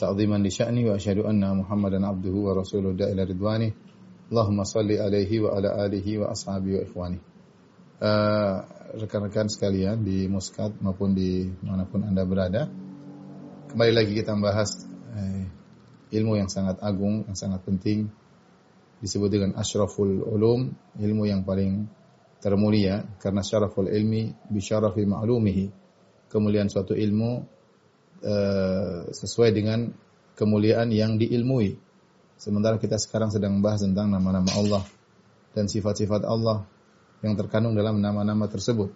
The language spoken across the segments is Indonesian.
ta'ziman li sya'ni wa asyhadu anna Muhammadan abduhu wa rasuluhu da'ila ridwani. Allahumma salli alaihi wa ala alihi wa ashabihi wa ikhwani. Uh, rekan-rekan sekalian di Muscat maupun di mana pun Anda berada. Kembali lagi kita membahas eh, ilmu yang sangat agung, yang sangat penting disebut dengan asyraful ulum, ilmu yang paling termulia karena syaraful ilmi bi syarafi ma'lumihi. Kemuliaan suatu ilmu uh, sesuai dengan kemuliaan yang diilmui. Sementara kita sekarang sedang membahas tentang nama-nama Allah dan sifat-sifat Allah yang terkandung dalam nama-nama tersebut.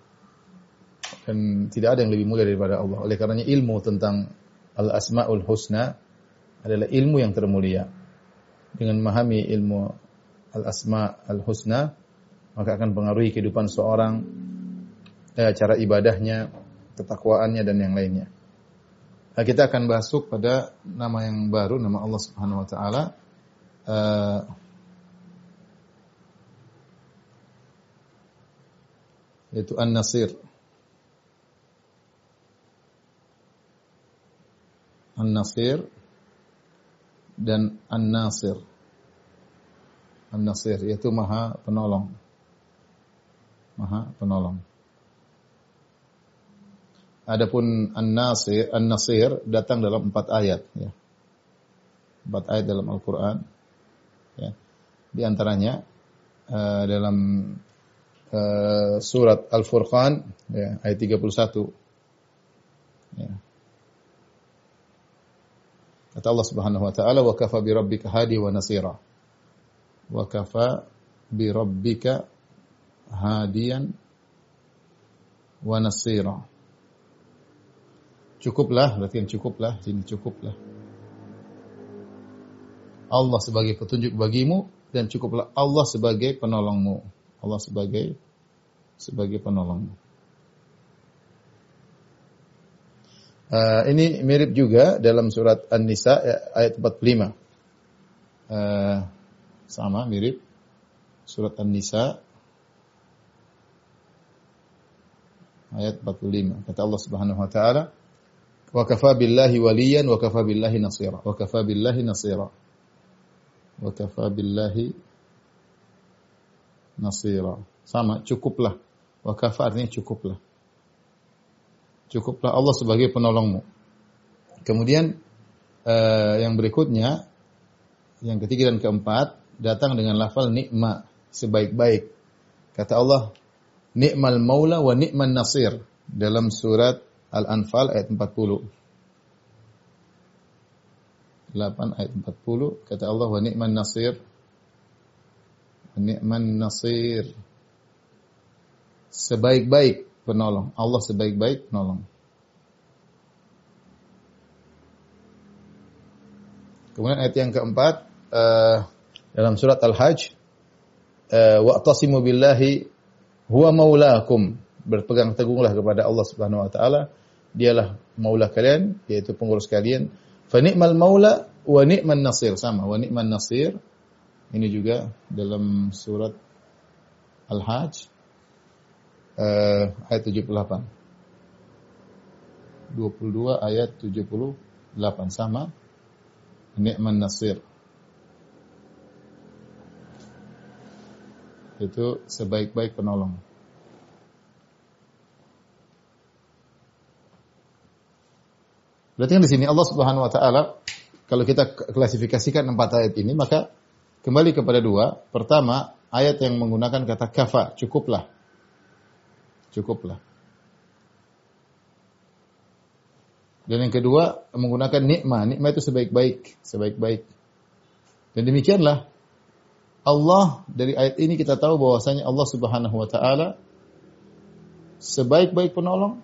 Dan tidak ada yang lebih mulia daripada Allah. Oleh karenanya ilmu tentang al-asmaul husna adalah ilmu yang termulia dengan memahami ilmu al-asma al-husna maka akan pengaruhi kehidupan seorang eh, cara ibadahnya, ketakwaannya dan yang lainnya. Nah, kita akan masuk pada nama yang baru, nama Allah Subhanahu wa taala. Uh, yaitu An-Nasir. An-Nasir dan An-Nasir. An-Nasir yaitu Maha Penolong. Maha Penolong. Adapun An-Nasir, An-Nasir datang dalam empat ayat ya. Empat ayat dalam Al-Qur'an. Ya. Di antaranya uh, dalam uh, surat Al-Furqan ya, ayat 31. Ya. Kata Allah Subhanahu wa taala wa kafa bi rabbika hadi wa nasira. Wa kafa bi rabbika hadiyan wa nasira. Cukuplah, berarti cukuplah, ini cukuplah. Allah sebagai petunjuk bagimu dan cukuplah Allah sebagai penolongmu. Allah sebagai sebagai penolongmu. Uh, ini mirip juga dalam surat An-Nisa ayat 45. Uh, sama mirip surat An-Nisa ayat 45. Kata Allah Subhanahu wa taala, "Wa kafa billahi waliyan wa kafa billahi nasira." Wa kafa billahi nasira. Wa kafa billahi nasira. Sama, cukuplah. Wa kafa artinya cukuplah. Cukuplah Allah sebagai penolongmu. Kemudian uh, yang berikutnya, yang ketiga dan keempat, datang dengan lafal nikma, sebaik-baik. Kata Allah, Ni'mal maula wa ni'man nasir dalam surat Al-Anfal ayat 40. 8 ayat 40 kata Allah wa ni'man nasir. Ni'man nasir. Sebaik-baik penolong. Allah sebaik-baik penolong. Kemudian ayat yang keempat uh, dalam surat Al-Hajj uh, wa'tasimu billahi huwa maulakum berpegang teguhlah kepada Allah Subhanahu wa taala dialah maula kalian yaitu pengurus kalian. Fa ni'mal maula wa ni'man nasir. Sama wa ni'man nasir. Ini juga dalam surat Al-Hajj uh, ayat 78 22 ayat 78 sama ni'man nasir. Itu sebaik-baik penolong. Berarti kan di sini Allah Subhanahu wa taala kalau kita klasifikasikan empat ayat ini maka kembali kepada dua. Pertama, ayat yang menggunakan kata kafa, cukuplah. Cukuplah. Dan yang kedua menggunakan nikmah. Nikmah itu sebaik-baik, sebaik-baik. Dan demikianlah Allah dari ayat ini kita tahu bahwasanya Allah Subhanahu wa taala sebaik-baik penolong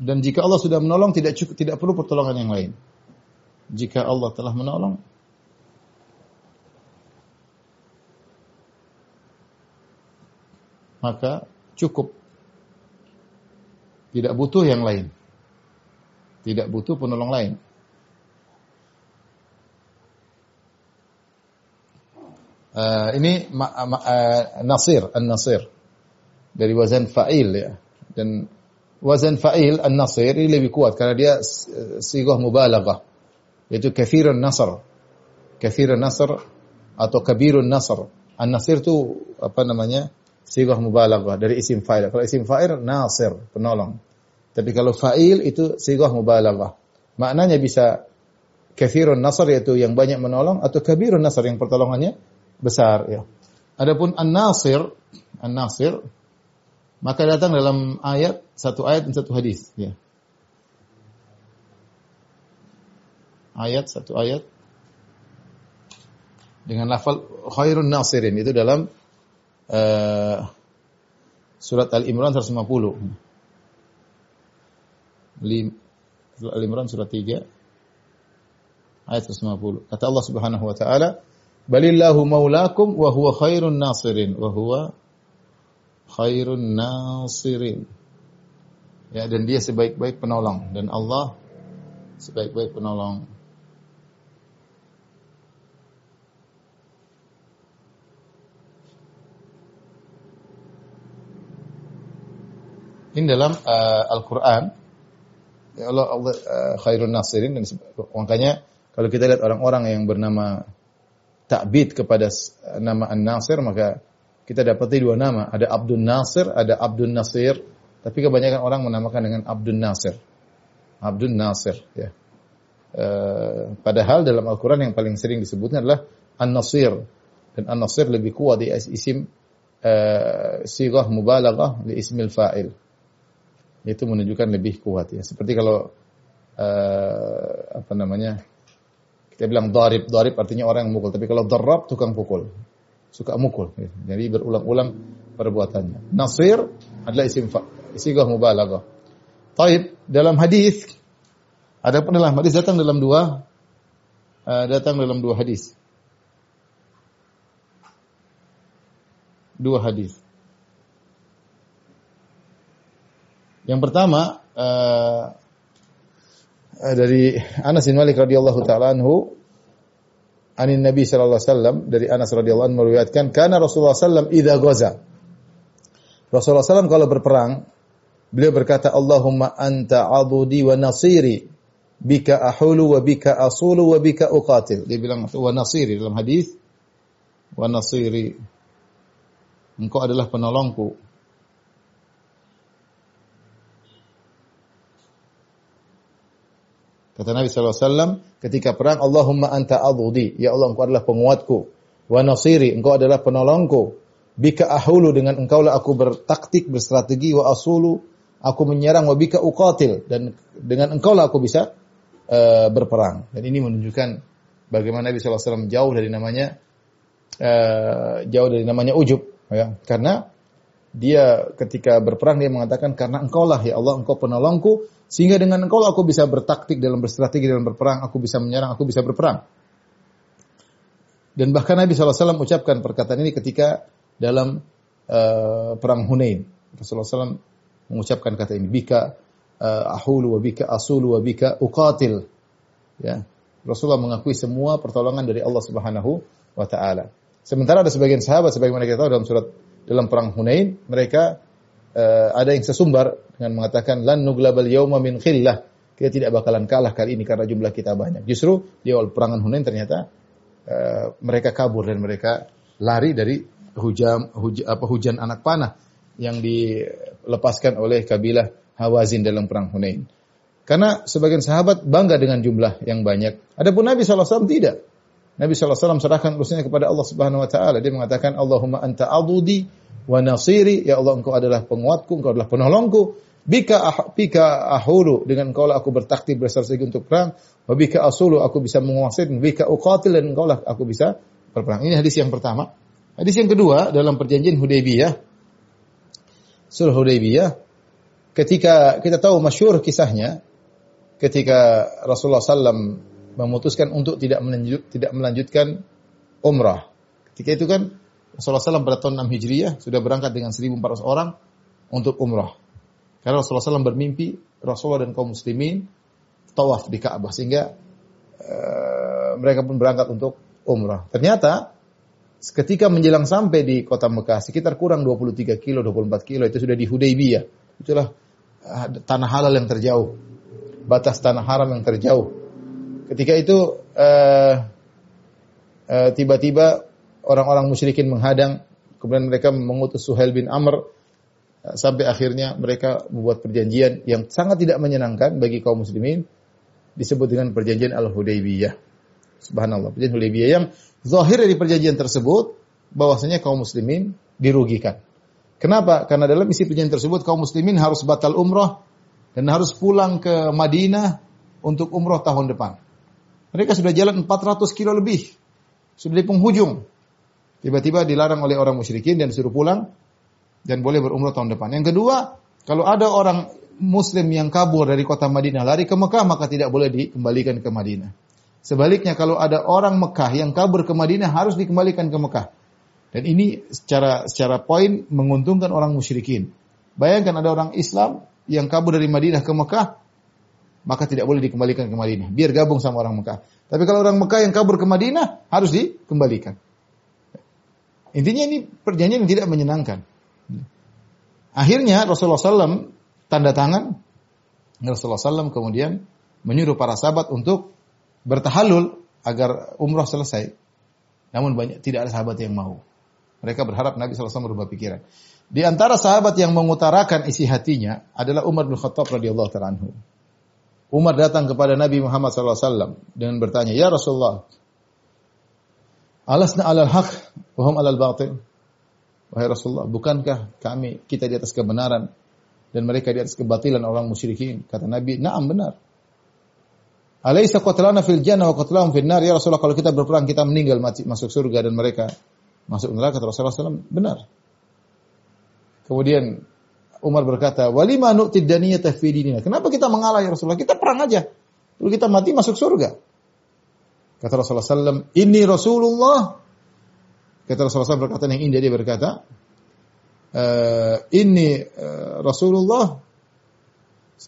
Dan jika Allah sudah menolong tidak cukup tidak perlu pertolongan yang lain. Jika Allah telah menolong maka cukup. Tidak butuh yang lain. Tidak butuh penolong lain. Uh, ini ma, ma, uh, nasir, an-nasir dari wazan fa'il ya. Dan wazan fa'il an-nasir ini lebih kuat karena dia sigah mubalaghah. Yaitu kathirun nasr. Kathirun nasr atau kabirun nasr. An-nasir itu apa namanya? Sigah mubalaghah dari isim fa'il. Kalau isim fa'il nasir, penolong. Tapi kalau fa'il itu sigah mubalaghah. Maknanya bisa kathirun nasr yaitu yang banyak menolong atau kabirun nasr yang pertolongannya besar ya. Adapun an-nasir, an-nasir maka datang dalam ayat satu ayat dan satu hadis ya. Ayat satu ayat dengan lafal khairun nasirin itu dalam uh, surat Al-Imran 150. Al-Imran surat 3 ayat 150. Kata Allah Subhanahu wa taala, Balillahu maulakum wa huwa khairun nasirin wa huwa khairun nasirin. Ya dan dia sebaik-baik penolong dan Allah sebaik-baik penolong. Ini dalam uh, Al-Qur'an ya Allah Allah uh, khairun nasirin dan makanya kalau kita lihat orang-orang yang bernama ta'bid kepada nama An-Nasir maka kita dapati dua nama, ada Abdul Nasir, ada Abdul Nasir, tapi kebanyakan orang menamakan dengan Abdul Nasir. Abdul Nasir ya. E, padahal dalam Al-Qur'an yang paling sering disebutnya adalah An-Nasir dan An-Nasir lebih kuat di isim e, sigah mubalaghah di ismil fa'il. Itu menunjukkan lebih kuat ya. Seperti kalau e, apa namanya? Dia bilang darib, darib artinya orang yang mukul. Tapi kalau darab tukang pukul. Suka mukul. Jadi berulang-ulang perbuatannya. Nasir adalah isim isigah mubalaghah. Taib dalam hadis ada pun dalam hadis datang dalam dua uh, datang dalam dua hadis. Dua hadis. Yang pertama uh, dari Anas bin Malik radhiyallahu taala anhu anin Nabi sallallahu alaihi wasallam dari Anas radhiyallahu anhu meriwayatkan kana Rasulullah sallam idza ghaza. Rasulullah sallam kalau berperang beliau berkata Allahumma anta adudi wa nasiri bika ahulu wa bika asulu wa bika uqatil. Dia bilang wa nasiri dalam hadis. Wa nasiri. Engkau adalah penolongku Kata Nabi SAW, ketika perang, Allahumma anta adudi. Ya Allah, engkau adalah penguatku. Wa nasiri, engkau adalah penolongku. Bika ahulu, dengan engkau lah aku bertaktik, berstrategi. Wa asulu, aku menyerang. Wa bika uqatil. Dan dengan engkau lah aku bisa uh, berperang. Dan ini menunjukkan bagaimana Nabi SAW jauh dari namanya uh, jauh dari namanya ujub. Ya. Karena dia ketika berperang dia mengatakan karena engkau lah ya Allah engkau penolongku sehingga dengan engkau aku bisa bertaktik dalam berstrategi dalam berperang, aku bisa menyerang, aku bisa berperang. Dan bahkan Nabi SAW ucapkan perkataan ini ketika dalam uh, perang Hunain. Rasulullah SAW mengucapkan kata ini, bika uh, ahulu wa bika asulu wa bika uqatil. Ya. Rasulullah mengakui semua pertolongan dari Allah Subhanahu wa taala. Sementara ada sebagian sahabat sebagaimana kita tahu dalam surat dalam perang Hunain, mereka uh, ada yang sesumbar dengan mengatakan lan nuglabal yauma min khillah. Kita tidak bakalan kalah kali ini karena jumlah kita banyak. Justru di awal perangan Hunain ternyata uh, mereka kabur dan mereka lari dari hujan hujan, apa, hujan anak panah yang dilepaskan oleh kabilah Hawazin dalam perang Hunain. Karena sebagian sahabat bangga dengan jumlah yang banyak. Adapun Nabi SAW tidak. Nabi SAW serahkan urusannya kepada Allah Subhanahu Wa Taala. Dia mengatakan, Allahumma anta adudi wa nasiri. Ya Allah engkau adalah penguatku engkau adalah penolongku. Bika ah, bika ahulu. Dengan engkau lah aku bertaktik berstrategi untuk perang. Wa bika asulu aku bisa menguasai. Bika uqatil dan engkau lah aku bisa berperang. Ini hadis yang pertama. Hadis yang kedua dalam perjanjian Hudaybiyah surah Hudaybiyah ketika kita tahu masyur kisahnya, ketika Rasulullah SAW memutuskan untuk tidak melanjut, tidak melanjutkan umrah. Ketika itu kan Rasulullah SAW pada tahun 6 Hijriah sudah berangkat dengan 1.400 orang untuk umrah. Karena Rasulullah SAW bermimpi Rasulullah dan kaum muslimin tawaf di Ka'bah sehingga uh, mereka pun berangkat untuk umrah. Ternyata ketika menjelang sampai di kota Mekah sekitar kurang 23 kilo, 24 kilo itu sudah di Hudaybiyah. Itulah uh, tanah halal yang terjauh. Batas tanah haram yang terjauh. Ketika itu uh, uh, tiba-tiba orang-orang musyrikin menghadang, kemudian mereka mengutus Suhail bin Amr uh, sampai akhirnya mereka membuat perjanjian yang sangat tidak menyenangkan bagi kaum muslimin disebut dengan perjanjian Al-Hudaybiyah. Subhanallah, perjanjian Hudaybiyah yang Zahir dari perjanjian tersebut bahwasanya kaum muslimin dirugikan. Kenapa? Karena dalam isi perjanjian tersebut kaum muslimin harus batal umrah dan harus pulang ke Madinah untuk umrah tahun depan. Mereka sudah jalan 400 kilo lebih. Sudah di penghujung. Tiba-tiba dilarang oleh orang musyrikin dan disuruh pulang dan boleh berumrah tahun depan. Yang kedua, kalau ada orang muslim yang kabur dari kota Madinah lari ke Mekah maka tidak boleh dikembalikan ke Madinah. Sebaliknya kalau ada orang Mekah yang kabur ke Madinah harus dikembalikan ke Mekah. Dan ini secara secara poin menguntungkan orang musyrikin. Bayangkan ada orang Islam yang kabur dari Madinah ke Mekah, maka tidak boleh dikembalikan ke Madinah. Biar gabung sama orang Mekah. Tapi kalau orang Mekah yang kabur ke Madinah harus dikembalikan. Intinya ini perjanjian yang tidak menyenangkan. Akhirnya Rasulullah SAW tanda tangan. Rasulullah SAW kemudian menyuruh para sahabat untuk bertahalul agar umrah selesai. Namun banyak tidak ada sahabat yang mau. Mereka berharap Nabi SAW berubah pikiran. Di antara sahabat yang mengutarakan isi hatinya adalah Umar bin Khattab radhiyallahu taala anhu. Umar datang kepada Nabi Muhammad SAW dengan bertanya, Ya Rasulullah, alasna alal haq, wahum alal batil. Wahai Rasulullah, bukankah kami, kita di atas kebenaran, dan mereka di atas kebatilan orang musyrikin? Kata Nabi, naam benar. Alaysa qatlana fil jannah wa qatlahum fil nar? Ya Rasulullah, kalau kita berperang kita meninggal masuk surga dan mereka masuk neraka. Kata Rasulullah SAW, benar. Kemudian Umar berkata, "Walima nu'tid daniyata fi dinina?" Kenapa kita mengalah ya Rasulullah? Kita perang aja. Lalu kita mati masuk surga. Kata Rasulullah "Ini Rasulullah." Kata Rasulullah SAW berkata yang indah dia berkata, e, "Ini uh, Rasulullah."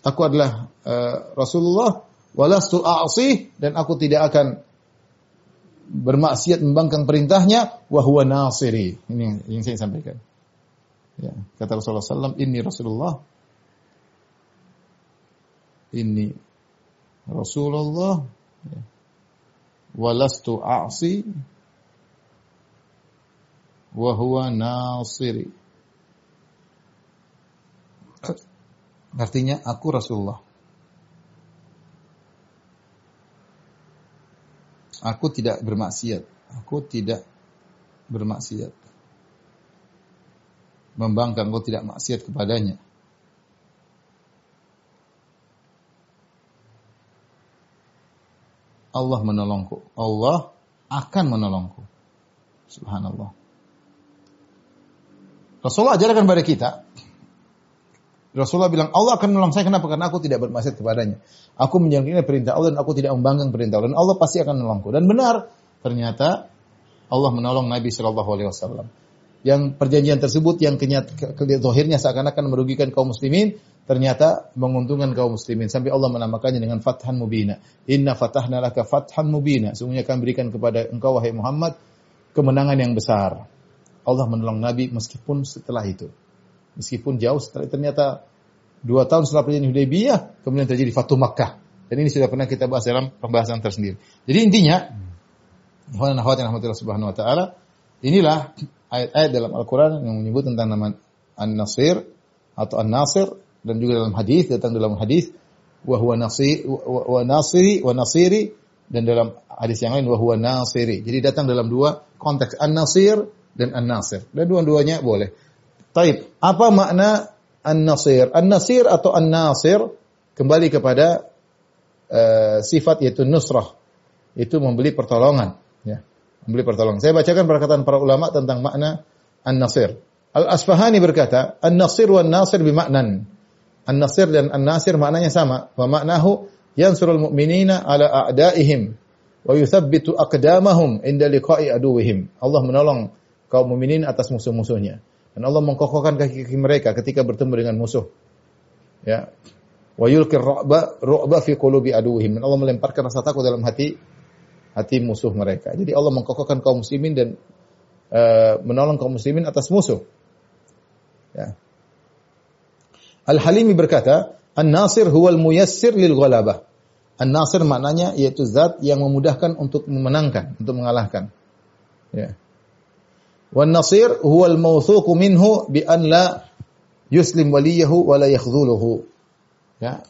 Aku adalah uh, Rasulullah walastu a'sih dan aku tidak akan bermaksiat membangkang perintahnya wa huwa nasiri. Ini yang saya sampaikan. Ya, kata Rasulullah SAW, ini Rasulullah. Ini Rasulullah. Ya. Walastu a'si wa huwa nasiri. Artinya aku Rasulullah. Aku tidak bermaksiat. Aku tidak bermaksiat. Membangkang engkau tidak maksiat kepadanya. Allah menolongku. Allah akan menolongku. Subhanallah. Rasulullah ajarkan kepada kita Rasulullah bilang, Allah akan menolong saya. Kenapa? Karena aku tidak bermaksud kepadanya. Aku menjalankan perintah Allah dan aku tidak membanggang perintah Allah. Dan Allah pasti akan menolongku. Dan benar, ternyata Allah menolong Nabi Shallallahu Alaihi Wasallam. Yang perjanjian tersebut yang kenyataannya seakan-akan merugikan kaum muslimin, ternyata menguntungkan kaum muslimin. Sampai Allah menamakannya dengan fathan mubina. Inna fatahna laka fathan mubina. Semuanya akan berikan kepada engkau, wahai Muhammad, kemenangan yang besar. Allah menolong Nabi meskipun setelah itu. Meskipun jauh setelah ternyata dua tahun setelah perjanjian Hudaybiyah kemudian terjadi Fatuh Makkah. Dan ini sudah pernah kita bahas dalam pembahasan tersendiri. Jadi intinya, subhanahu wa ta'ala, inilah ayat-ayat dalam Al-Quran yang menyebut tentang nama An-Nasir atau An-Nasir dan juga dalam hadis datang dalam hadis wa huwa nasir wa nasiri wa nasiri dan dalam hadis yang lain wa huwa nasiri. Jadi datang dalam dua konteks An-Nasir dan An-Nasir. Dan dua-duanya boleh. Taib. Apa makna An-Nasir? An-Nasir atau An-Nasir kembali kepada uh, sifat yaitu nusrah. Itu membeli pertolongan. Ya. Membeli pertolongan. Saya bacakan perkataan para ulama tentang makna An-Nasir. Al-Asfahani berkata, An-Nasir wa An-Nasir bimaknan. An-Nasir dan An-Nasir maknanya sama. Wa maknahu yansurul mu'minina ala a'daihim wa yuthabbitu aqdamahum inda liqa'i aduwihim. Allah menolong kaum mukminin atas musuh-musuhnya. Dan Allah mengkokohkan kaki-kaki mereka ketika bertemu dengan musuh. Ya. Wa yulqir ru'ba ru'ba fi qulubi aduwihim. Dan Allah melemparkan rasa takut dalam hati hati musuh mereka. Jadi Allah mengkokohkan kaum muslimin dan uh, menolong kaum muslimin atas musuh. Ya. Al-Halimi berkata, An-Nasir huwal muyassir lil ghalabah. An-Nasir maknanya yaitu zat yang memudahkan untuk memenangkan, untuk mengalahkan. Ya. Wan Nasir huwal mawthuqu minhu bi an la yuslim waliyahu wa la yakhdhuluhu. Ya.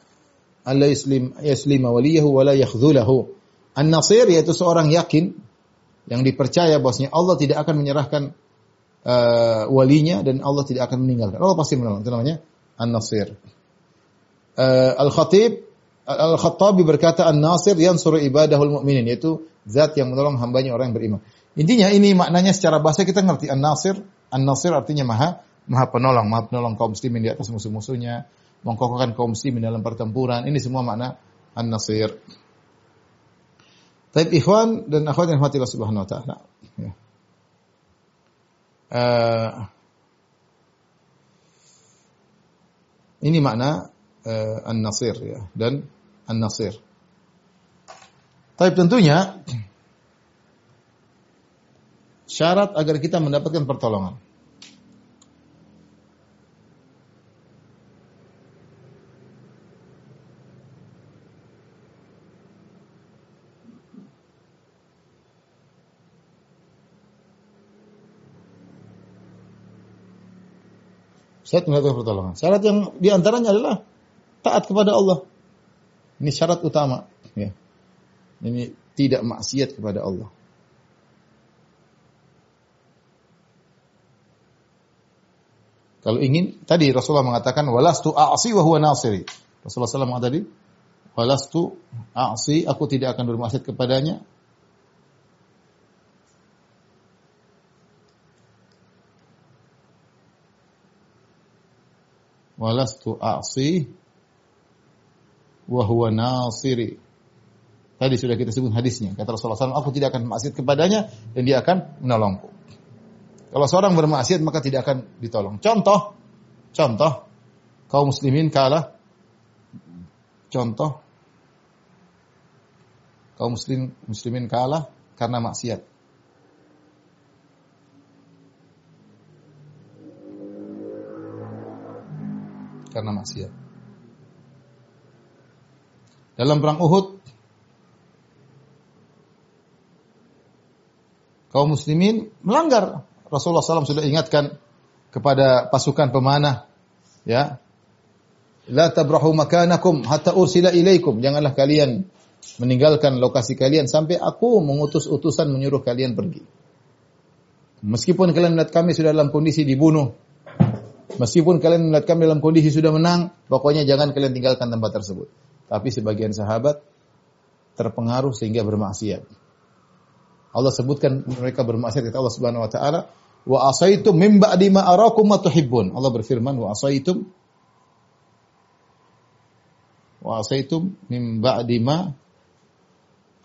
Yuslim yuslima waliyahu wa la. An-Nasir yaitu seorang yakin yang dipercaya bahwasanya Allah tidak akan menyerahkan uh, walinya dan Allah tidak akan meninggalkan. Allah pasti menolong. Itu namanya An-Nasir. Uh, Al-Khatib Al-Khattabi berkata An-Nasir yansuru ibadahul mu'minin yaitu zat yang menolong hambanya orang yang beriman. Intinya ini maknanya secara bahasa kita ngerti An-Nasir. An-Nasir artinya maha maha penolong, maha penolong kaum muslimin di atas musuh-musuhnya, mengkokohkan kaum muslimin dalam pertempuran. Ini semua makna An-Nasir. Taib ikhwan dan akhwat yang rahmatillah subhanahu wa ta'ala. Ya. Uh, ini makna uh, An-Nasir ya dan An-Nasir. Tapi tentunya syarat agar kita mendapatkan pertolongan. Syarat mendapatkan pertolongan. Syarat yang di antaranya adalah taat kepada Allah. Ini syarat utama. Ya. Ini tidak maksiat kepada Allah. Kalau ingin, tadi Rasulullah mengatakan, walastu a'asi wa huwa nasiri. Rasulullah SAW mengatakan tadi, walastu a'asi, aku tidak akan bermaksiat kepadanya. Walastu a'asi wa huwa nasiri. Tadi sudah kita sebut hadisnya. Kata Rasulullah SAW, aku tidak akan maksiat kepadanya dan dia akan menolongku. Kalau seorang bermaksiat maka tidak akan ditolong. Contoh, contoh, kaum muslimin kalah. Contoh, kaum muslim muslimin kalah karena maksiat. Karena maksiat. Dalam perang Uhud, kaum muslimin melanggar Rasulullah SAW sudah ingatkan kepada pasukan pemanah, ya, la tabrahu makanakum hatta ursila ilaikum. Janganlah kalian meninggalkan lokasi kalian sampai aku mengutus utusan menyuruh kalian pergi. Meskipun kalian melihat kami sudah dalam kondisi dibunuh, meskipun kalian melihat kami dalam kondisi sudah menang, pokoknya jangan kalian tinggalkan tempat tersebut. Tapi sebagian sahabat terpengaruh sehingga bermaksiat. Allah sebutkan mereka bermaksiat kata Allah Subhanahu wa taala, wa asaitum min ba'di ma arakum ma tuhibbun. Allah berfirman wa asaitum wa asaitum min ba'di ma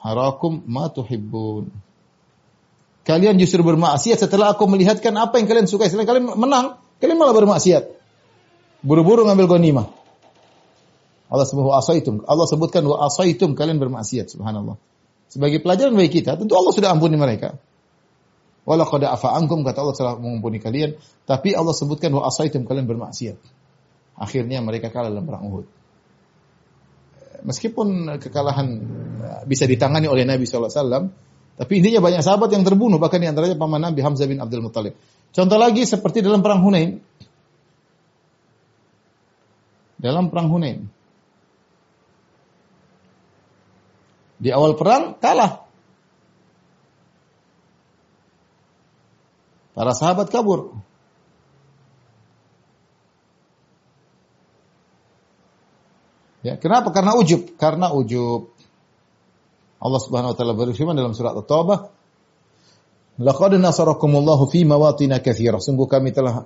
arakum ma tuhibbun. Kalian justru bermaksiat setelah aku melihatkan apa yang kalian suka. Setelah kalian menang, kalian malah bermaksiat. Buru-buru ngambil ghanimah. Allah sebut wa asaitum. Allah sebutkan wa asaitum kalian bermaksiat. Subhanallah. Sebagai pelajaran bagi kita, tentu Allah sudah ampuni mereka. Walaqad afa ankum kata Allah telah mengampuni kalian, tapi Allah sebutkan wa asaitum kalian bermaksiat. Akhirnya mereka kalah dalam perang Uhud. Meskipun kekalahan eh, bisa ditangani oleh Nabi SAW, tapi intinya banyak sahabat yang terbunuh, bahkan di antaranya paman Nabi Hamzah bin Abdul Muttalib. Contoh lagi seperti dalam perang Hunain. Dalam perang Hunain. Di awal perang kalah. Para sahabat kabur. Ya, kenapa? Karena ujub. Karena ujub. Allah Subhanahu wa taala berfirman dalam surat At-Taubah, "Laqad nasarakumullahu fi mawatin katsirah." Sungguh kami telah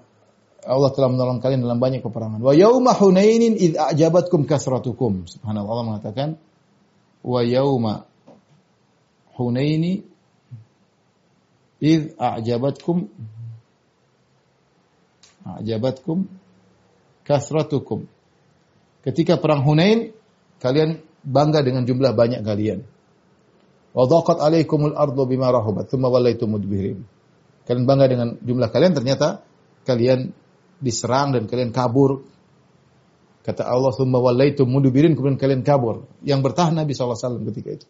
Allah telah menolong kalian dalam banyak peperangan. Wa yauma Hunainin id a'jabatkum kasratukum. Subhanallah Allah mengatakan wa yauma Hunaini id a'jabatkum a'jabatkum kasratukum. Ketika perang Hunain kalian bangga dengan jumlah banyak kalian. Wa dhaqat alaikumul ardu bima rahabat thumma wallaitum mudbirin. Kalian bangga dengan jumlah kalian ternyata kalian diserang dan kalian kabur. Kata Allah, "Tsumma wallaitum mudbirin," kemudian kalian kabur. Yang bertahan Nabi SAW ketika itu.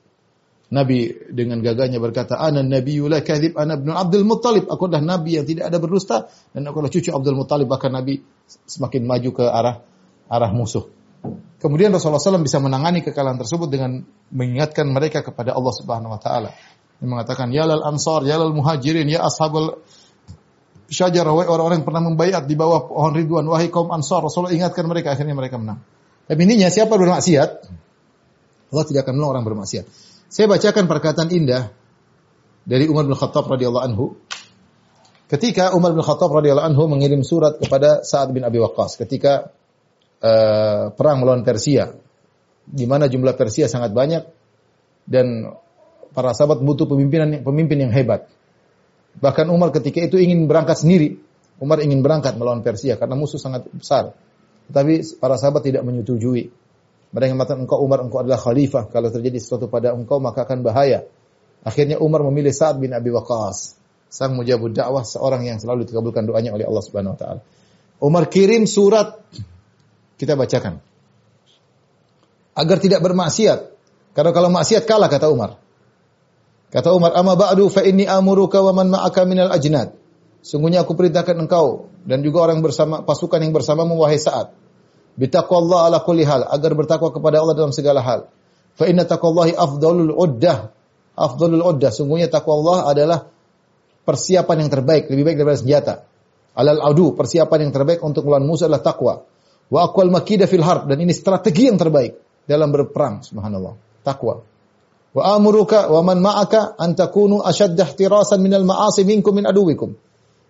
Nabi dengan gagahnya berkata, "Ana nabiyyu la kadhib, ana ibnu Abdul Muttalib." Aku adalah nabi yang tidak ada berdusta dan aku adalah cucu Abdul Muttalib. Bahkan Nabi semakin maju ke arah arah musuh. Kemudian Rasulullah SAW bisa menangani kekalahan tersebut dengan mengingatkan mereka kepada Allah Subhanahu wa taala. Yang mengatakan, "Ya lal ansar, ya lal muhajirin, ya ashabul syajarah, wahai orang-orang yang pernah membayat di bawah pohon ridwan, wahai kaum ansar." Rasulullah ingatkan mereka, akhirnya mereka menang. Tapi intinya siapa bermaksiat, Allah tidak akan menolong orang bermaksiat. Saya bacakan perkataan indah dari Umar bin Khattab radhiyallahu anhu. Ketika Umar bin Khattab radhiyallahu anhu mengirim surat kepada Sa'ad bin Abi Waqqas ketika uh, perang melawan Persia, di mana jumlah Persia sangat banyak dan para sahabat butuh pemimpinan pemimpin yang hebat. Bahkan Umar ketika itu ingin berangkat sendiri. Umar ingin berangkat melawan Persia karena musuh sangat besar. Tetapi para sahabat tidak menyetujui. Mereka mengatakan engkau Umar engkau adalah khalifah. Kalau terjadi sesuatu pada engkau maka akan bahaya. Akhirnya Umar memilih Sa'ad bin Abi Waqqas. Sang mujabud dakwah seorang yang selalu dikabulkan doanya oleh Allah Subhanahu wa taala. Umar kirim surat kita bacakan. Agar tidak bermaksiat. Karena kalau maksiat kalah kata Umar. Kata Umar, "Amma ba'du fa inni amuruka wa man ma'aka minal ajnad." Sungguhnya aku perintahkan engkau dan juga orang bersama pasukan yang bersamamu wahai Sa'ad Bitaqwallah ala kulli hal, agar bertakwa kepada Allah dalam segala hal. Fa inna taqwallahi afdalul uddah. Afdalul uddah. Sungguhnya takwa Allah adalah persiapan yang terbaik, lebih baik daripada senjata. Alal adu, persiapan yang terbaik untuk melawan musuh adalah takwa. Wa aqwal makidah fil harb dan ini strategi yang terbaik dalam berperang, subhanallah. Takwa. Wa amuruka wa man ma'aka an takunu ashadda ihtirasan minal ma'asi minkum min aduwikum.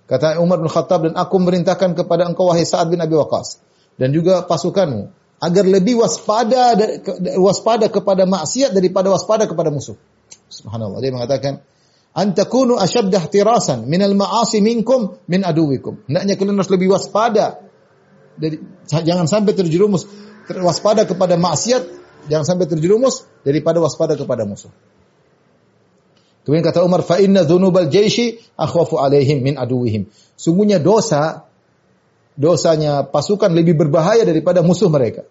Kata Umar bin Khattab dan aku merintahkan kepada engkau wahai Sa'ad bin Abi Waqqas dan juga pasukanmu agar lebih waspada waspada kepada maksiat daripada waspada kepada musuh. Subhanallah. Dia mengatakan antakunu ashadda ihtirasan minal ma'asi minkum min aduwikum. Hendaknya kalian harus lebih waspada dari jangan sampai terjerumus waspada kepada maksiat, jangan sampai terjerumus daripada waspada kepada musuh. Kemudian kata Umar, fa inna dzunubal jaisi akhwafu alaihim min aduwihim. Sungguhnya dosa dosanya pasukan lebih berbahaya daripada musuh mereka.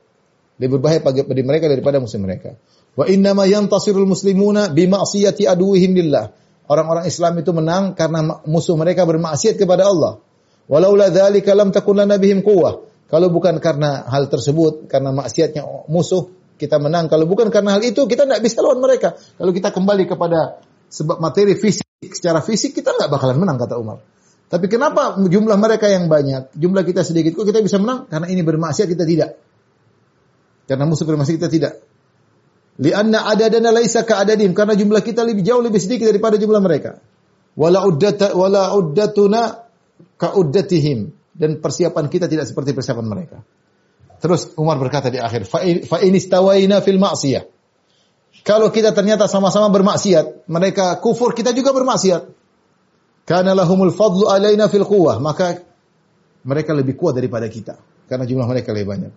Lebih berbahaya bagi mereka daripada musuh mereka. Wa inna ma yantasirul muslimuna bi ma'siyati aduwihim lillah. Orang-orang Islam itu menang karena musuh mereka bermaksiat kepada Allah. Walaula dzalika lam takun lana bihim quwwah. Kalau bukan karena hal tersebut, karena maksiatnya musuh, kita menang. Kalau bukan karena hal itu, kita tidak bisa lawan mereka. Kalau kita kembali kepada sebab materi fisik, secara fisik kita nggak bakalan menang kata Umar. Tapi kenapa jumlah mereka yang banyak, jumlah kita sedikit, kok kita bisa menang? Karena ini bermaksiat kita tidak. Karena musuh bermaksiat kita tidak. Lianna adadana laisa ka adadim karena jumlah kita lebih jauh lebih sedikit daripada jumlah mereka. Wala uddata wala uddatuna ka uddatihim dan persiapan kita tidak seperti persiapan mereka. Terus Umar berkata di akhir, fa in istawaina fil ma'siyah. Kalau kita ternyata sama-sama bermaksiat, mereka kufur, kita juga bermaksiat. Karena lahumul fadlu alaina fil quwwah, maka mereka lebih kuat daripada kita karena jumlah mereka lebih banyak.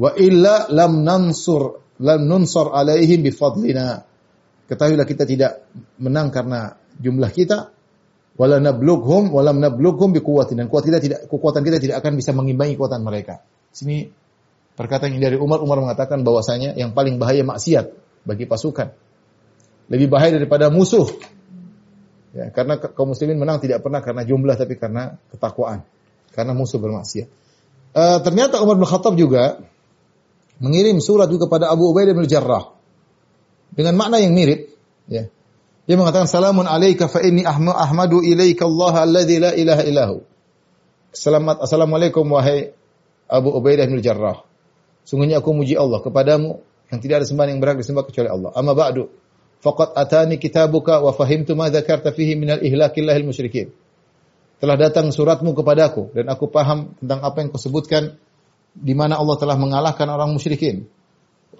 Wa illa lam nansur lam nunsur alaihim bi fadlina. Ketahuilah kita tidak menang karena jumlah kita wala nablughum walam nablughum bi quwwatin dan kuat kita tidak kekuatan kita tidak akan bisa mengimbangi kekuatan mereka. Sini perkataan ini dari Umar Umar mengatakan bahwasanya yang paling bahaya maksiat bagi pasukan. Lebih bahaya daripada musuh Ya, karena kaum muslimin menang tidak pernah karena jumlah tapi karena ketakwaan. Karena musuh bermaksiat. Uh, ternyata Umar bin Khattab juga mengirim surat juga kepada Abu Ubaidah bin Jarrah dengan makna yang mirip, ya. Dia mengatakan salamun alaika fa inni ahmadu ilaika Allah alladzi la ilaha illahu. Selamat assalamualaikum wahai Abu Ubaidah bin Jarrah. Sungguhnya aku muji Allah kepadamu yang tidak ada sembahan yang berhak disembah kecuali Allah. Amma ba'du faqad atani kitabuka wa fahimtu ma dzakarta fihi minal ihlakillahil musyrikin. telah datang suratmu kepadaku dan aku paham tentang apa yang kau sebutkan di mana Allah telah mengalahkan orang musyrikin.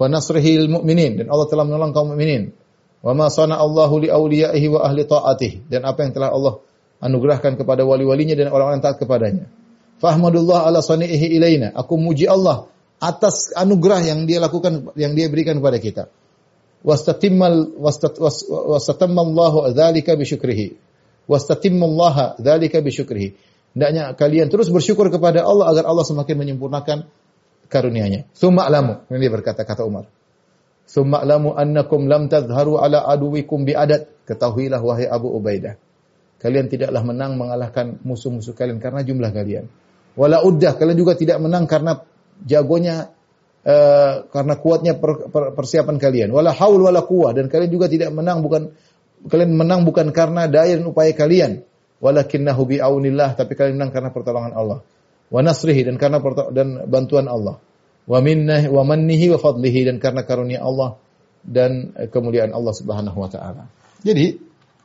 Wa nasrihil mu'minin dan Allah telah menolong kaum mukminin. Wa ma sana Allahu li awliyaihi wa ahli ta'atih dan apa yang telah Allah anugerahkan kepada wali-walinya dan orang-orang taat kepadanya. Fahmadullah ala sani'ihi ilaina. Aku muji Allah atas anugerah yang dia lakukan yang dia berikan kepada kita. Wastatimmal wastatammallahu dzalika bi syukrihi. Wastatimmallaha dzalika bi syukrihi. Hendaknya kalian terus bersyukur kepada Allah agar Allah semakin menyempurnakan karunia-Nya. Summa alamu. Ini berkata kata Umar. Summa alamu annakum lam tadhharu ala aduwikum bi adat. Ketahuilah wahai Abu Ubaidah. Kalian tidaklah menang mengalahkan musuh-musuh kalian karena jumlah kalian. Wala uddah, kalian juga tidak menang karena jagonya uh, karena kuatnya per, per, persiapan kalian. Wala haul wala quwah dan kalian juga tidak menang bukan kalian menang bukan karena daya dan upaya kalian. Walakinnahu bi aunillah, tapi kalian menang karena pertolongan Allah. Wa nasrihi dan karena dan bantuan Allah wa minnahi wa mannihi wa fadlihi dan karena karunia Allah dan eh, kemuliaan Allah Subhanahu wa taala. Jadi,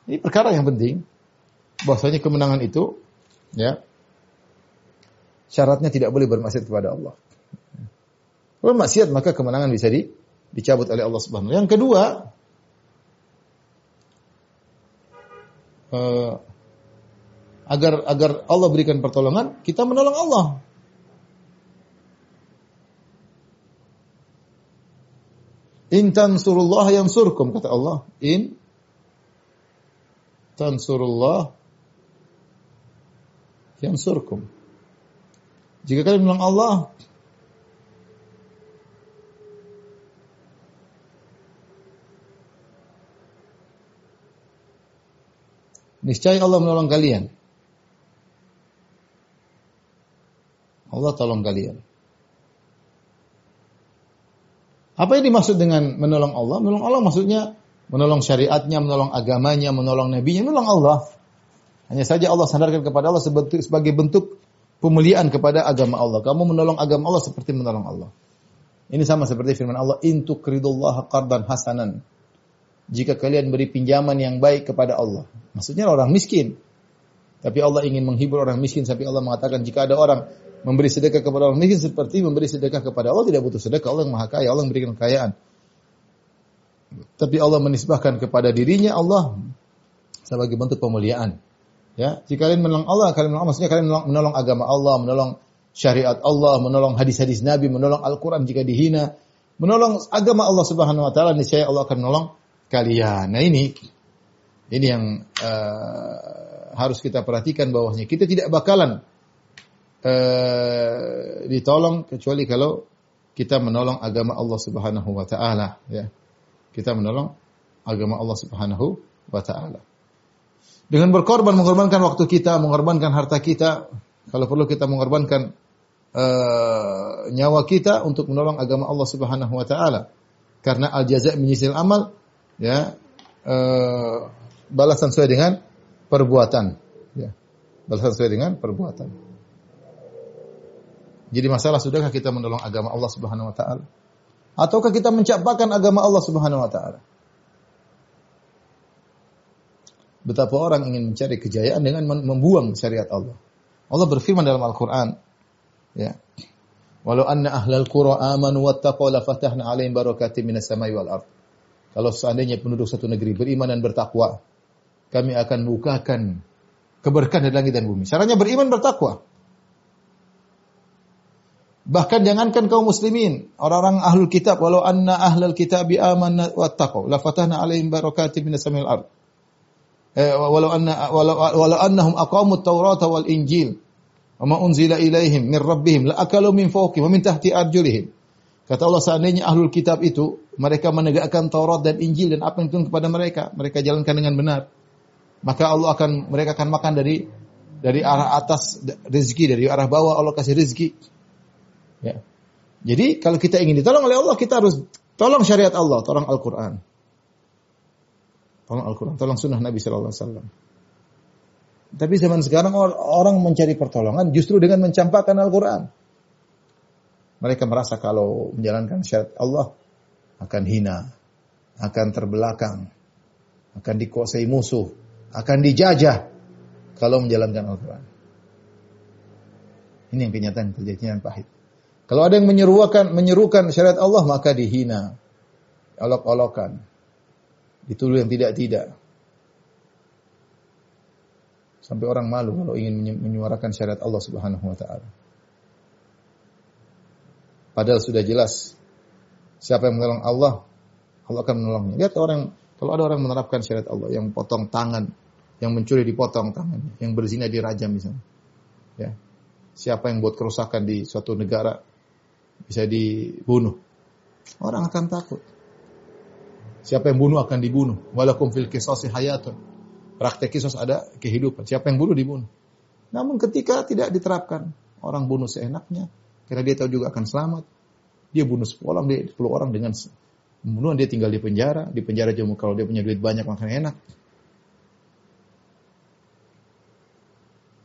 ini perkara yang penting bahwasanya kemenangan itu ya syaratnya tidak boleh bermaksiat kepada Allah. Kalau maksiat maka kemenangan bisa di, dicabut oleh Allah Subhanahu. Yang kedua, uh, agar agar Allah berikan pertolongan, kita menolong Allah. In tansurullah yansurkum kata Allah. In tansurullah yansurkum. Jika kalian menolong Allah, niscaya Allah menolong kalian. Allah tolong kalian. Apa yang dimaksud dengan menolong Allah? Menolong Allah maksudnya menolong syariatnya, menolong agamanya, menolong nabinya, menolong Allah. Hanya saja Allah sandarkan kepada Allah sebagai bentuk pemuliaan kepada agama Allah. Kamu menolong agama Allah seperti menolong Allah. Ini sama seperti firman Allah, "In tuqridullaha qardan hasanan." Jika kalian beri pinjaman yang baik kepada Allah. Maksudnya orang miskin. Tapi Allah ingin menghibur orang miskin sampai Allah mengatakan jika ada orang memberi sedekah kepada orang miskin seperti memberi sedekah kepada Allah tidak butuh sedekah. Allah yang maha kaya Allah yang memberikan kekayaan. Tapi Allah menisbahkan kepada dirinya Allah sebagai bentuk pemuliaan. Ya jika kalian menolong Allah kalian menolong maksudnya kalian menolong, menolong agama Allah menolong syariat Allah menolong hadis-hadis Nabi menolong Al-Qur'an jika dihina. Menolong agama Allah Subhanahu wa taala niscaya Allah akan menolong kalian. Nah ini ini yang uh, harus kita perhatikan bahwasanya kita tidak bakalan uh, ditolong kecuali kalau kita menolong agama Allah Subhanahu wa taala ya. Kita menolong agama Allah Subhanahu wa taala. Dengan berkorban mengorbankan waktu kita, mengorbankan harta kita, kalau perlu kita mengorbankan uh, nyawa kita untuk menolong agama Allah Subhanahu wa taala. Karena al jaza' menyisil amal ya uh, balasan sesuai dengan perbuatan. Ya. Balasan sesuai dengan perbuatan. Jadi masalah sudahkah kita menolong agama Allah Subhanahu wa taala? Ataukah kita mencapakan agama Allah Subhanahu wa taala? Betapa orang ingin mencari kejayaan dengan membuang syariat Allah. Allah berfirman dalam Al-Qur'an, ya. Walau anna ahlal qura amanu wattaqaw la fatahna 'alaihim barakatim minas samai wal ard. Kalau seandainya penduduk satu negeri beriman dan bertakwa, kami akan bukakan keberkahan dari langit dan bumi. Caranya beriman bertakwa. Bahkan jangankan kaum muslimin, orang-orang ahlul kitab, walau anna ahlul kitab amanna wattaqau, la fatahna alaihim barakatin minas samil ard. Eh, walau anna walau, walau annahum aqamu at-taurata wal injil wa ma unzila ilaihim min rabbihim la akalu min fawqihim wa min tahti arjulihim. Kata Allah seandainya ahlul kitab itu mereka menegakkan Taurat dan Injil dan apa yang turun kepada mereka, mereka jalankan dengan benar maka Allah akan mereka akan makan dari dari arah atas rezeki dari arah bawah Allah kasih rezeki. Ya. Jadi kalau kita ingin ditolong oleh Allah kita harus tolong syariat Allah, tolong Al-Qur'an. Tolong Al-Qur'an, tolong sunnah Nabi sallallahu alaihi wasallam. Tapi zaman sekarang orang mencari pertolongan justru dengan mencampakkan Al-Qur'an. Mereka merasa kalau menjalankan syariat Allah akan hina, akan terbelakang, akan dikuasai musuh, akan dijajah. kalau menjalankan Al-Quran. Ini yang kenyataan yang pahit. Kalau ada yang menyeruakan menyerukan syariat Allah maka dihina, olok-olokan, dituduh yang tidak-tidak. Sampai orang malu kalau ingin menyuarakan syariat Allah Subhanahu wa taala. Padahal sudah jelas siapa yang menolong Allah, Allah akan menolongnya. Lihat orang kalau ada orang menerapkan syariat Allah yang potong tangan, yang mencuri dipotong tangannya, yang berzina dirajam misalnya. Ya. Siapa yang buat kerusakan di suatu negara bisa dibunuh. Orang akan takut. Siapa yang bunuh akan dibunuh. Walakum fil kisasi hayatun. Praktek kisos ada kehidupan. Siapa yang bunuh dibunuh. Namun ketika tidak diterapkan, orang bunuh seenaknya, karena dia tahu juga akan selamat. Dia bunuh 10 orang, dia 10 orang dengan pembunuhan dia tinggal di penjara, di penjara cuma kalau dia punya duit banyak makan enak.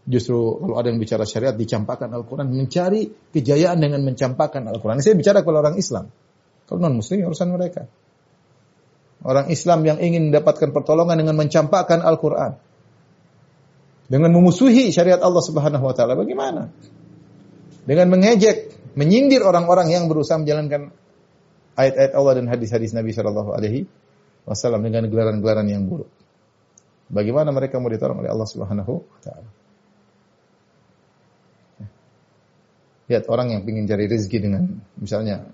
Justru kalau ada yang bicara syariat dicampakkan Al-Quran, mencari kejayaan dengan mencampakkan Al-Quran. Saya bicara kepada orang Islam. Kalau non Muslim urusan mereka. Orang Islam yang ingin mendapatkan pertolongan dengan mencampakkan Al-Quran. Dengan memusuhi syariat Allah Subhanahu Wa Taala, bagaimana? Dengan mengejek, menyindir orang-orang yang berusaha menjalankan ayat-ayat Allah dan hadis-hadis Nabi Shallallahu Alaihi Wasallam dengan gelaran-gelaran yang buruk. Bagaimana mereka mau ditolong oleh Allah Subhanahu Wa Taala? Lihat orang yang ingin cari rezeki dengan misalnya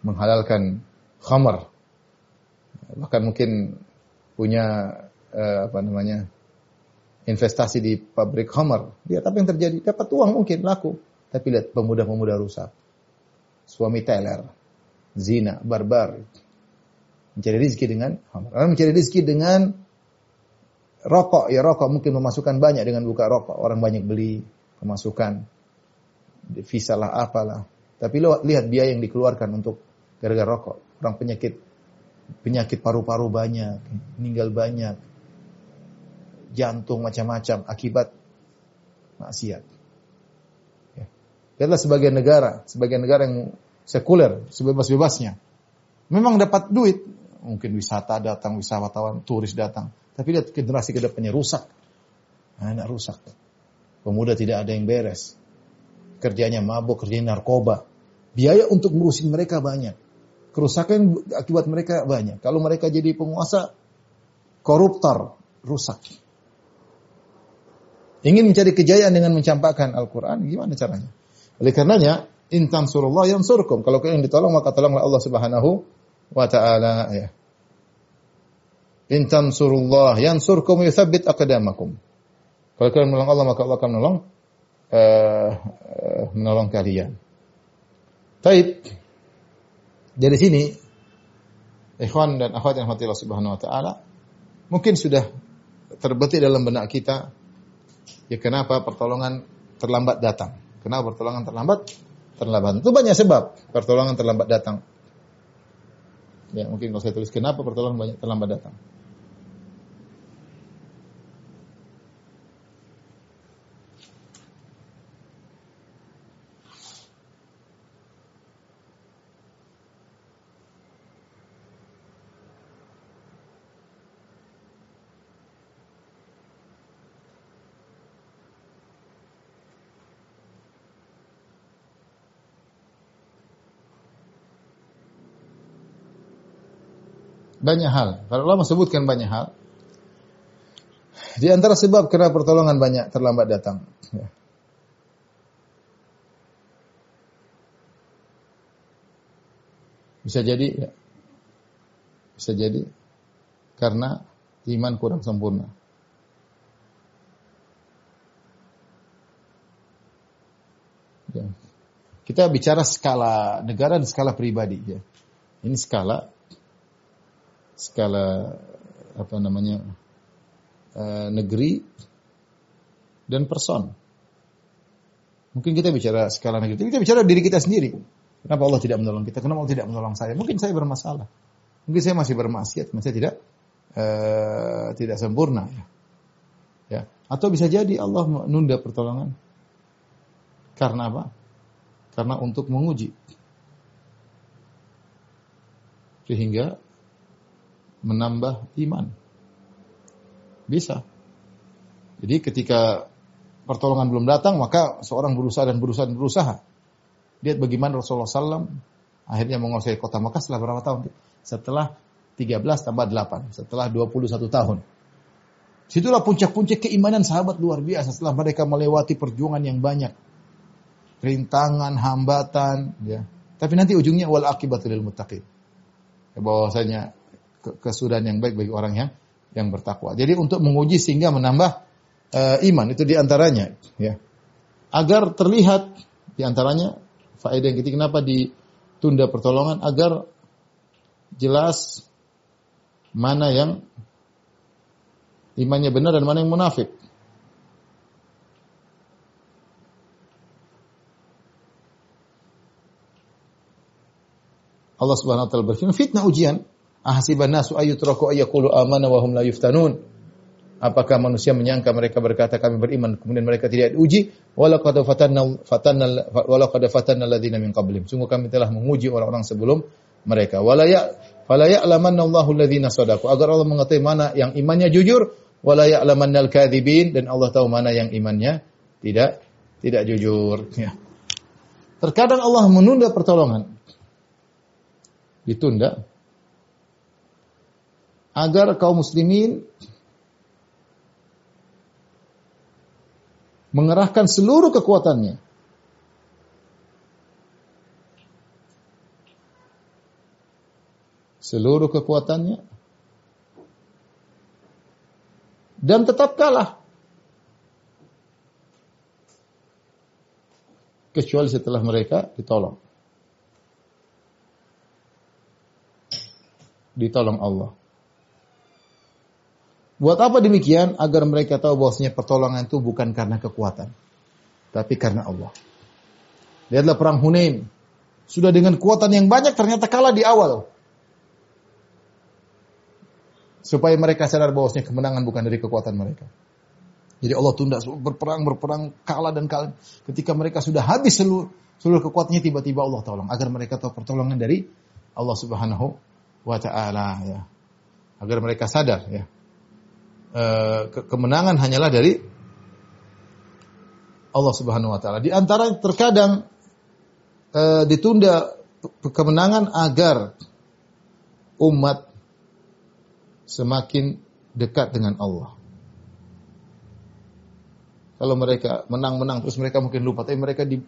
menghalalkan khamar. Bahkan mungkin punya uh, apa namanya investasi di pabrik khamar. Lihat apa yang terjadi. Dapat uang mungkin laku. Tapi lihat pemuda-pemuda rusak. Suami teler. Zina, barbar. Mencari rezeki dengan khamar. Orang mencari rezeki dengan rokok. Ya rokok mungkin memasukkan banyak dengan buka rokok. Orang banyak beli pemasukan visa lah apalah. Tapi lo lihat biaya yang dikeluarkan untuk gara-gara rokok. Orang penyakit penyakit paru-paru banyak, meninggal banyak, jantung macam-macam akibat maksiat. Ya. Lihatlah sebagian negara, sebagian negara yang sekuler, sebebas-bebasnya. Memang dapat duit, mungkin wisata datang, wisatawan, turis datang. Tapi lihat generasi ke depannya rusak. Anak rusak. Pemuda tidak ada yang beres kerjanya mabuk, kerjanya narkoba. Biaya untuk ngurusin mereka banyak. Kerusakan akibat mereka banyak. Kalau mereka jadi penguasa, koruptor, rusak. Ingin mencari kejayaan dengan mencampakkan Al-Quran, gimana caranya? Oleh karenanya, intan surullah yang surkum. Kalau kalian ditolong, maka tolonglah Allah subhanahu wa ta'ala. Ya. Intan surullah yang surkum yuthabit akadamakum. Kalau kalian menolong Allah, maka Allah akan menolong uh, menolong kalian. Taib. Dari sini ikhwan dan akhwat yang hati Allah Subhanahu wa taala mungkin sudah terbetik dalam benak kita ya kenapa pertolongan terlambat datang. Kenapa pertolongan terlambat? Terlambat. Itu banyak sebab pertolongan terlambat datang. Ya, mungkin kalau saya tulis kenapa pertolongan banyak terlambat datang. Banyak hal. Para ulama sebutkan banyak hal. Di antara sebab kenapa pertolongan banyak terlambat datang. Ya. Bisa jadi, ya. bisa jadi karena iman kurang sempurna. Ya. Kita bicara skala negara dan skala pribadi. Ya. Ini skala skala apa namanya uh, negeri dan person. Mungkin kita bicara skala negeri, kita bicara diri kita sendiri. Kenapa Allah tidak menolong kita? Kenapa Allah tidak menolong saya? Mungkin saya bermasalah. Mungkin saya masih bermaksiat, masih tidak uh, tidak sempurna ya. ya. Atau bisa jadi Allah menunda pertolongan. Karena apa? Karena untuk menguji. Sehingga menambah iman. Bisa. Jadi ketika pertolongan belum datang, maka seorang berusaha dan berusaha dan berusaha. Lihat bagaimana Rasulullah SAW akhirnya menguasai kota Makkah setelah berapa tahun? Setelah 13 tambah 8, setelah 21 tahun. Situlah puncak-puncak keimanan sahabat luar biasa setelah mereka melewati perjuangan yang banyak. Rintangan, hambatan, ya. Tapi nanti ujungnya wal akibatul muttaqin. Ya, bahwasanya kesudahan yang baik bagi orang yang yang bertakwa. Jadi untuk menguji sehingga menambah uh, iman itu di antaranya, ya. Agar terlihat di antaranya faedah yang ketiga kenapa ditunda pertolongan agar jelas mana yang imannya benar dan mana yang munafik. Allah Subhanahu wa taala berfirman, fitnah ujian. Ahasiban nasu ayyutraku ayyaqulu amana wa hum la yuftanun. Apakah manusia menyangka mereka berkata kami beriman kemudian mereka tidak diuji? Walaqad fatanna fatanna walaqad fatanna alladziina min qablihim. Sungguh kami telah menguji orang-orang sebelum mereka. Wala ya fala ya'lamanna Allahu alladziina shadaqu. Agar Allah mengetahui mana yang imannya jujur, wala ya'lamanna al-kadzibin dan Allah tahu mana yang imannya tidak tidak jujur. Ya. Terkadang Allah menunda pertolongan. Ditunda agar kaum muslimin mengerahkan seluruh kekuatannya. Seluruh kekuatannya. Dan tetap kalah. Kecuali setelah mereka ditolong. Ditolong Allah. Buat apa demikian? Agar mereka tahu bahwasanya pertolongan itu bukan karena kekuatan, tapi karena Allah. Lihatlah perang Hunain. Sudah dengan kekuatan yang banyak ternyata kalah di awal. Supaya mereka sadar bahwasanya kemenangan bukan dari kekuatan mereka. Jadi Allah tunda berperang, berperang, kalah dan kalah. Ketika mereka sudah habis seluruh, seluruh kekuatannya tiba-tiba Allah tolong agar mereka tahu pertolongan dari Allah Subhanahu wa taala ya. Agar mereka sadar ya Eh, kemenangan hanyalah dari Allah Subhanahu wa taala. Di antara terkadang uh, ditunda kemenangan agar umat semakin dekat dengan Allah. Kalau mereka menang-menang terus mereka mungkin lupa, tapi mereka di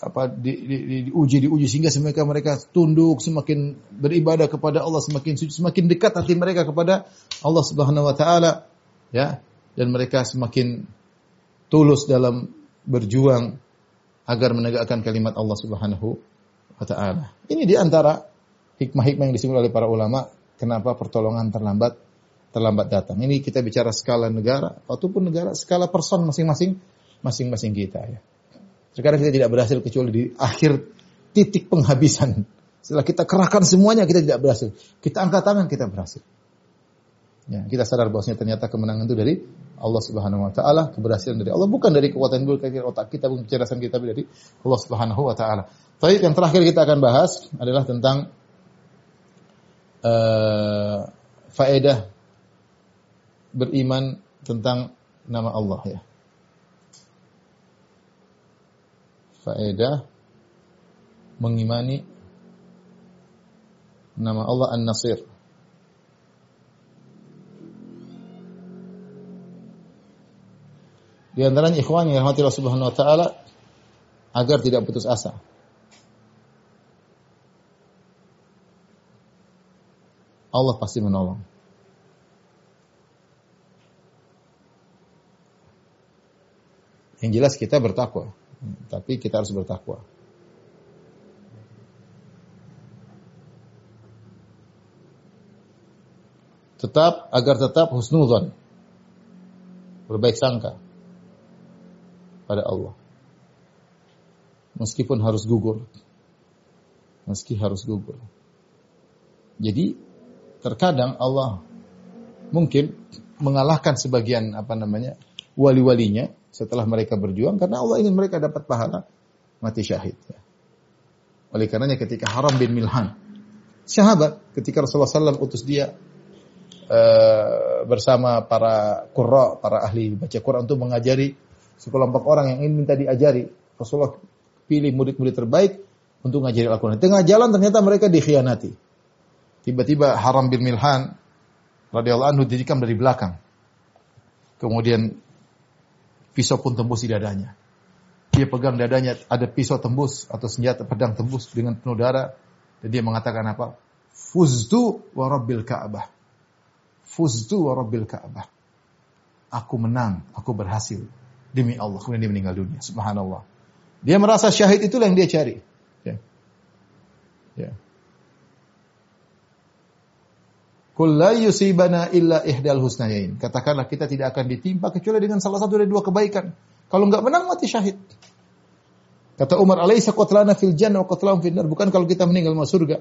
apa di, di, di, diuji diuji sehingga mereka mereka tunduk semakin beribadah kepada Allah semakin suci semakin dekat hati mereka kepada Allah Subhanahu wa taala ya dan mereka semakin tulus dalam berjuang agar menegakkan kalimat Allah Subhanahu wa taala. Ini di antara hikmah-hikmah yang disebut oleh para ulama kenapa pertolongan terlambat terlambat datang. Ini kita bicara skala negara ataupun negara skala person masing-masing masing-masing kita ya. Sekarang kita tidak berhasil kecuali di akhir titik penghabisan. Setelah kita kerahkan semuanya kita tidak berhasil. Kita angkat tangan kita berhasil. Ya, kita sadar bahwasanya ternyata kemenangan itu dari Allah Subhanahu wa taala, keberhasilan dari Allah bukan dari kekuatan dari otak kita, bukan kecerdasan kita, tapi dari Allah Subhanahu wa taala. Baik, yang terakhir kita akan bahas adalah tentang uh, faedah beriman tentang nama Allah ya. Faedah mengimani nama Allah An-Nasir. Di antaranya ikhwan yang rahmati Allah Subhanahu wa taala agar tidak putus asa. Allah pasti menolong. Yang jelas kita bertakwa, tapi kita harus bertakwa. Tetap agar tetap husnuzon. Berbaik sangka pada Allah. Meskipun harus gugur. Meski harus gugur. Jadi terkadang Allah mungkin mengalahkan sebagian apa namanya wali-walinya setelah mereka berjuang karena Allah ingin mereka dapat pahala mati syahid. Oleh karenanya ketika Haram bin Milhan sahabat ketika Rasulullah SAW utus dia uh, bersama para qurra, para ahli baca Quran untuk mengajari sekelompok orang yang ingin minta diajari. Rasulullah pilih murid-murid terbaik untuk ngajari Al-Quran. Tengah jalan ternyata mereka dikhianati. Tiba-tiba Haram bin Milhan radhiyallahu anhu didikam dari belakang. Kemudian pisau pun tembus di dadanya. Dia pegang dadanya, ada pisau tembus atau senjata pedang tembus dengan penuh darah. Dan dia mengatakan apa? Fuztu wa rabbil Ka'bah. Fuztu wa rabbil Ka'bah. Aku menang, aku berhasil. Demi Allah, kemudian dia meninggal dunia. Subhanallah. Dia merasa syahid itulah yang dia cari. Ya. Ya. Kul la yusibana illa ihdal husnayain. Katakanlah kita tidak akan ditimpa kecuali dengan salah satu dari dua kebaikan. Kalau enggak menang mati syahid. Kata Umar, "Alaisa qatlana fil jannah wa qatlahum fil nar?" Bukan kalau kita meninggal masuk surga.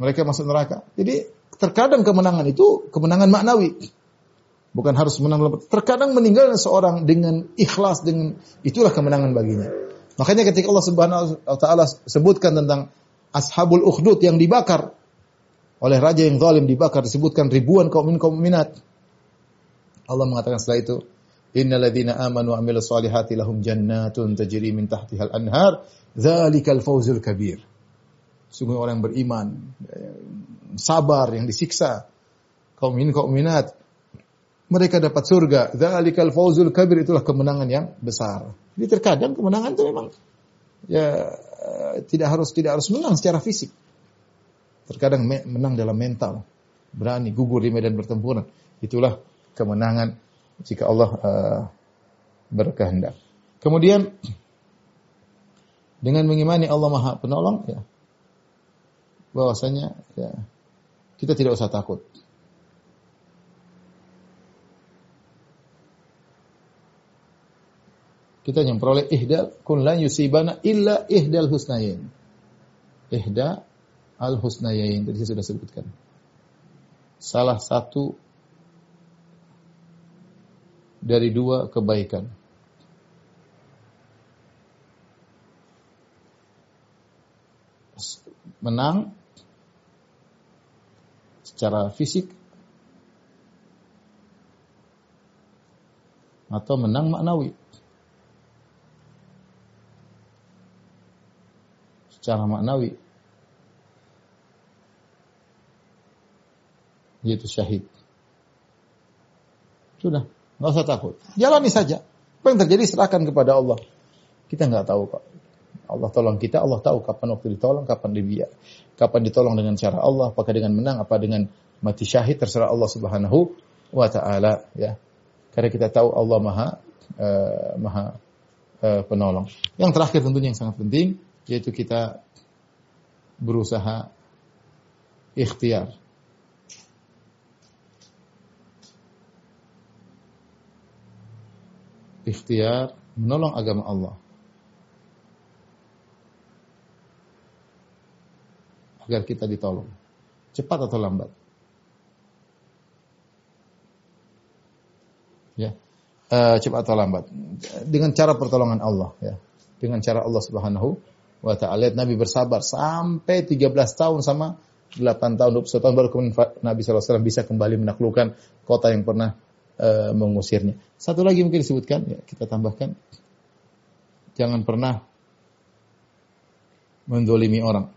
Mereka masuk neraka. Jadi terkadang kemenangan itu kemenangan maknawi. Bukan harus menang Terkadang meninggal seorang dengan ikhlas dengan itulah kemenangan baginya. Makanya ketika Allah Subhanahu wa taala sebutkan tentang ashabul ukhdud yang dibakar oleh raja yang zalim dibakar disebutkan ribuan kaum kaum minat. Allah mengatakan setelah itu, Innal ladzina amanu wa amilus solihati lahum jannatun tajri min tahtihal anhar, dzalikal fawzul kabir. Sungguh orang yang beriman, sabar yang disiksa, kaum min kaum minat, mereka dapat surga. Dzalikal fawzul kabir itulah kemenangan yang besar. Jadi terkadang kemenangan itu memang ya tidak harus tidak harus menang secara fisik. Terkadang menang dalam mental, berani gugur di medan pertempuran. Itulah kemenangan jika Allah uh, berkehendak. Kemudian dengan mengimani Allah Maha Penolong ya bahwasanya ya kita tidak usah takut. Kita yang peroleh ihdal kun la yusibana illa ihdal husnayin. Ihda al-husnayain tadi saya sudah sebutkan. Salah satu dari dua kebaikan. Menang secara fisik atau menang maknawi. Secara maknawi yaitu syahid. Sudah, nggak usah takut. Jalani saja. Apa yang terjadi serahkan kepada Allah. Kita nggak tahu kok. Allah tolong kita, Allah tahu kapan waktu ditolong, kapan dibiak. Kapan ditolong dengan cara Allah, apakah dengan menang, apa dengan mati syahid, terserah Allah subhanahu wa ta'ala. ya. Karena kita tahu Allah maha, uh, maha uh, penolong. Yang terakhir tentunya yang sangat penting, yaitu kita berusaha ikhtiar ikhtiar menolong agama Allah. Agar kita ditolong. Cepat atau lambat. Ya. Uh, cepat atau lambat. Dengan cara pertolongan Allah ya. Dengan cara Allah Subhanahu wa taala. Nabi bersabar sampai 13 tahun sama 8 tahun 21 tahun baru kemudian Nabi SAW bisa kembali menaklukkan kota yang pernah uh, mengusirnya. Satu lagi mungkin disebutkan, ya, kita tambahkan, jangan pernah mendolimi orang.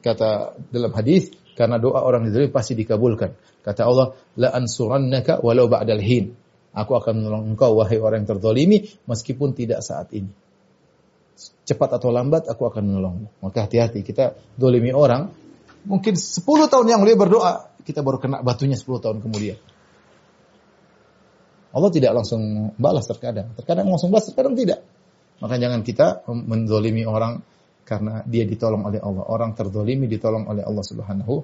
Kata dalam hadis, karena doa orang didolimi pasti dikabulkan. Kata Allah, la ansurannaka walau ba'dal hin. Aku akan menolong engkau wahai orang yang terzalimi meskipun tidak saat ini. Cepat atau lambat aku akan menolongmu. Maka hati-hati kita dolimi orang Mungkin 10 tahun yang lalu berdoa, kita baru kena batunya 10 tahun kemudian. Allah tidak langsung balas terkadang. Terkadang langsung balas, terkadang tidak. Maka jangan kita mendolimi orang karena dia ditolong oleh Allah. Orang terdolimi ditolong oleh Allah Subhanahu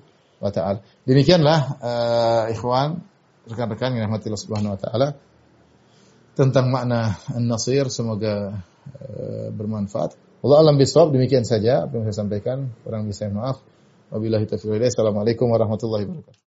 wa taala. Demikianlah uh, ikhwan, rekan-rekan yang rahmatillah Subhanahu wa taala tentang makna an-nasir semoga uh, bermanfaat. Allah alam bisawab demikian saja apa yang saya sampaikan. Kurang bisa maaf. Wabillahi taufiq Assalamualaikum warahmatullahi wabarakatuh.